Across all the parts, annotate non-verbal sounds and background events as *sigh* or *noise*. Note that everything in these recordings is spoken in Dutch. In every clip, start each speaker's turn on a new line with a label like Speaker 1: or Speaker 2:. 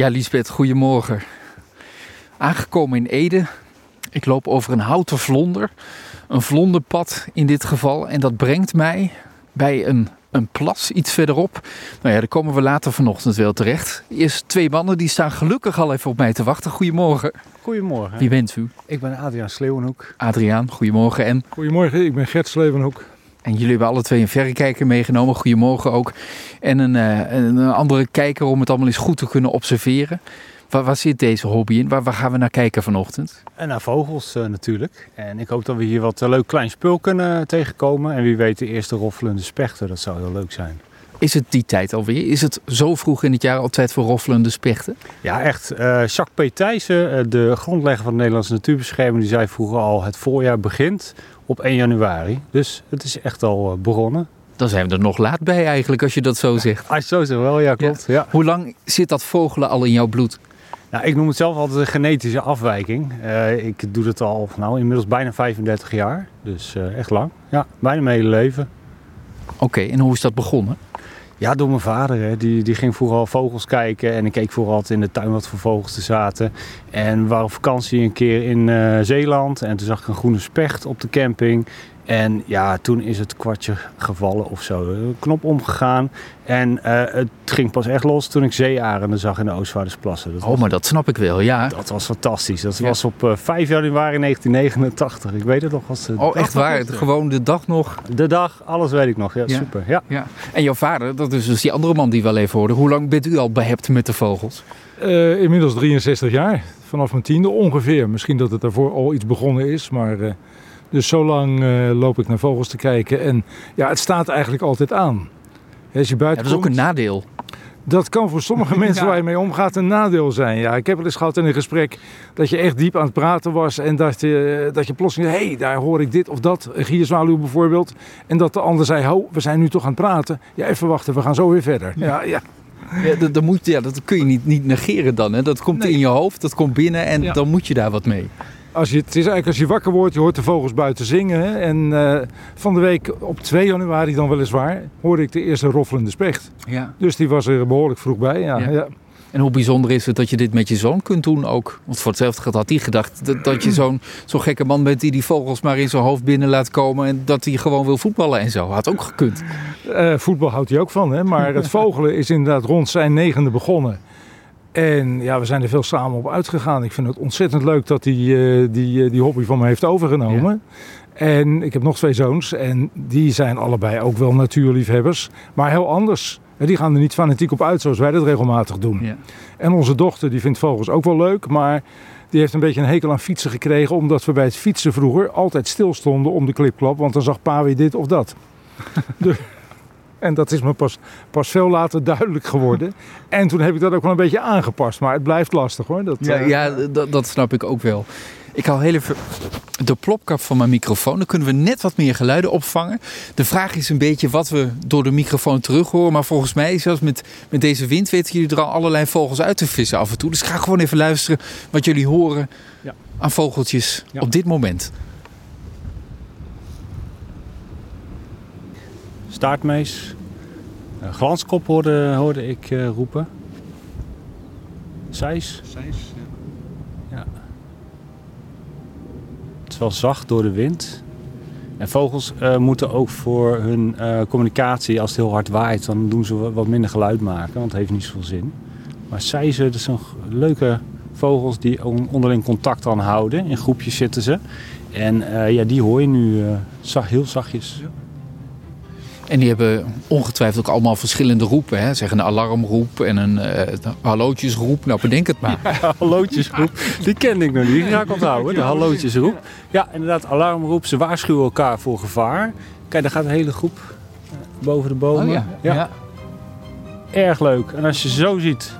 Speaker 1: Ja, Lisbeth, goedemorgen. Aangekomen in Ede. Ik loop over een houten vlonder. Een vlonderpad in dit geval. En dat brengt mij bij een, een plas iets verderop. Nou ja, daar komen we later vanochtend wel terecht. Eerst twee mannen die staan gelukkig al even op mij te wachten. Goedemorgen.
Speaker 2: Goedemorgen.
Speaker 1: Wie bent u?
Speaker 2: Ik ben Adriaan Sleeuwenhoek.
Speaker 1: Adriaan, goedemorgen. En,
Speaker 3: Goedemorgen, ik ben Gert Slevenhoek.
Speaker 1: En jullie hebben alle twee een verrekijker meegenomen. Goedemorgen ook. En een, eh, een andere kijker om het allemaal eens goed te kunnen observeren. Waar, waar zit deze hobby in? Waar, waar gaan we naar kijken vanochtend?
Speaker 2: En naar vogels eh, natuurlijk. En ik hoop dat we hier wat eh, leuk klein spul kunnen tegenkomen. En wie weet de eerste roffelende spechten. Dat zou heel leuk zijn.
Speaker 1: Is het die tijd alweer? Is het zo vroeg in het jaar al tijd voor roffelende spechten?
Speaker 2: Ja, echt. Jacques P. Thijssen, de grondlegger van de Nederlandse Natuurbescherming, die zei vroeger al: het voorjaar begint op 1 januari. Dus het is echt al eh, begonnen.
Speaker 1: Dan zijn we er nog laat bij eigenlijk, als je dat zo zegt.
Speaker 2: Als je zo zegt wel, ja, klopt. Ja.
Speaker 1: Hoe lang zit dat vogelen al in jouw bloed?
Speaker 2: Nou, ik noem het zelf altijd een genetische afwijking. Eh, ik doe het al nou, inmiddels bijna 35 jaar. Dus eh, echt lang. Ja, bijna mijn hele leven.
Speaker 1: Oké, en hoe is dat begonnen?
Speaker 2: Ja, door mijn vader. Hè. Die, die ging vroeger al vogels kijken. En ik keek vooral altijd in de tuin wat voor vogels er zaten. En we waren op vakantie een keer in eh, Zeeland. En toen zag ik een groene specht op de camping. En ja, toen is het kwartje gevallen of zo. Een knop omgegaan. En eh, het ging pas echt los toen ik zeearenden zag in de Oostvaardersplassen. Dat
Speaker 1: Oh, maar dat snap ik wel, ja.
Speaker 2: Dat was fantastisch. Dat
Speaker 1: Ja.
Speaker 2: was op eh, 5 januari 1989. Ik weet het nog als de
Speaker 1: Oh, echt waar? Gewoon de dag nog.
Speaker 2: De dag, alles weet ik nog. Ja,
Speaker 1: Ja.
Speaker 2: super. Ja.
Speaker 1: Ja. En jouw vader, dat is dus die andere man die we al even hoorden. Hoe lang bent u al behept met de vogels?
Speaker 3: Eh, inmiddels 63 jaar, vanaf mijn tiende ongeveer. Misschien dat het daarvoor al iets begonnen is, maar eh, dus zo lang eh, loop ik naar vogels te kijken. En ja, het staat eigenlijk altijd aan. Als je
Speaker 1: Ja,
Speaker 3: buiten
Speaker 1: dat is ook een nadeel.
Speaker 3: dat kan voor sommige *laughs* mensen
Speaker 1: Ja.
Speaker 3: waar je mee omgaat een nadeel zijn. Ja, ik heb wel eens gehad in een gesprek dat je echt diep aan het praten was en dat je, dat je plotseling, hé, hey, daar hoor ik dit of dat, een gierzwaluw bijvoorbeeld. En dat de ander zei, ho, we zijn nu toch aan het praten. Ja, even wachten, we gaan zo weer verder. Ja, ja.
Speaker 1: Ja, dat, dat, moet, ja, dat kun je niet, niet negeren dan. Hè? Dat komt
Speaker 3: Nee.
Speaker 1: in je hoofd, dat komt binnen en dan moet je daar wat mee.
Speaker 3: Als je, het is eigenlijk als je wakker wordt, je hoort de vogels buiten zingen. Hè? En eh, van de week op 2 januari dan weliswaar, hoorde ik de eerste roffelende specht.
Speaker 1: Ja.
Speaker 3: Dus die was er behoorlijk vroeg bij. Ja,
Speaker 1: Ja.
Speaker 3: ja.
Speaker 1: En hoe bijzonder is het dat je dit met je zoon kunt doen ook? Want voor hetzelfde geld had hij gedacht dat, dat je zo'n zo'n gekke man bent die die vogels maar in zijn hoofd binnen laat komen. En dat hij gewoon wil voetballen en zo. Had ook gekund.
Speaker 3: Eh, voetbal houdt hij ook van, hè? maar *laughs* het vogelen is inderdaad rond zijn negende begonnen. En ja, we zijn er veel samen op uitgegaan. Ik vind het ontzettend leuk dat hij eh, die, eh, die hobby van me heeft overgenomen. En ik heb nog twee zoons en die zijn allebei ook wel natuurliefhebbers, maar heel anders. En Die gaan er niet fanatiek op uit zoals wij dat regelmatig doen.
Speaker 1: Ja.
Speaker 3: En onze dochter die vindt vogels ook wel leuk, maar die heeft een beetje een hekel aan fietsen gekregen. Omdat we bij het fietsen vroeger altijd stilstonden om de klipklap. Want dan zag pa weer dit of dat. *laughs* en dat is me pas, pas veel later *laughs* duidelijk geworden. En toen heb ik dat ook wel een beetje aangepast. Maar het blijft lastig hoor. Dat,
Speaker 1: Ja,
Speaker 3: eh,
Speaker 1: ja dat, dat snap ik ook wel. Ik haal heel even de plopkap van mijn microfoon. Dan kunnen we net wat meer geluiden opvangen. De vraag is een beetje wat we door de microfoon terug horen. Maar volgens mij, zelfs met, met deze wind, weten jullie er al allerlei vogels uit te vissen af en toe. Dus ik ga gewoon even luisteren wat jullie horen
Speaker 2: Ja.
Speaker 1: aan vogeltjes
Speaker 2: Ja.
Speaker 1: op dit moment.
Speaker 2: Staartmees. Eh, glanskop hoorde, hoorde ik eh, roepen. Zeis. Ja. Het is wel zacht door de wind. En vogels eh, moeten ook voor hun communicatie, als het heel hard waait, dan doen ze wa- wat minder geluid maken, want het heeft niet zoveel zin. Maar zeizen, dat zijn leuke vogels die on- onderling contact aan houden. In groepjes zitten ze. En ja, die hoor je nu zacht, heel zachtjes.
Speaker 1: En die hebben ongetwijfeld ook allemaal verschillende roepen. Hè? Zeg een alarmroep en een eh hallootjesroep. Nou, bedenk het maar. *laughs*
Speaker 2: hallootjesroep. Die kende ik nog niet. Die ga ik onthouden. De hallootjesroep. Ja, inderdaad, alarmroep. Ze waarschuwen elkaar voor gevaar. Kijk, daar gaat een hele groep eh, boven de bomen.
Speaker 1: Oh ja. ja.
Speaker 2: Erg leuk. En als je zo ziet,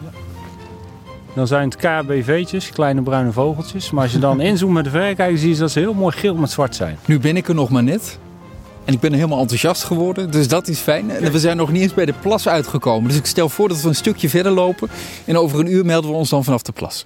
Speaker 2: dan zijn het KBV'tjes, kleine bruine vogeltjes. Maar als je dan inzoomt met de verrekijker, zie je dat ze heel mooi geel met zwart zijn.
Speaker 1: Nu ben ik er nog maar net. En ik ben helemaal enthousiast geworden, dus dat is fijn. En we zijn nog niet eens bij de plas uitgekomen. Dus ik stel voor dat we een stukje verder lopen. En over een uur melden we ons dan vanaf de plas.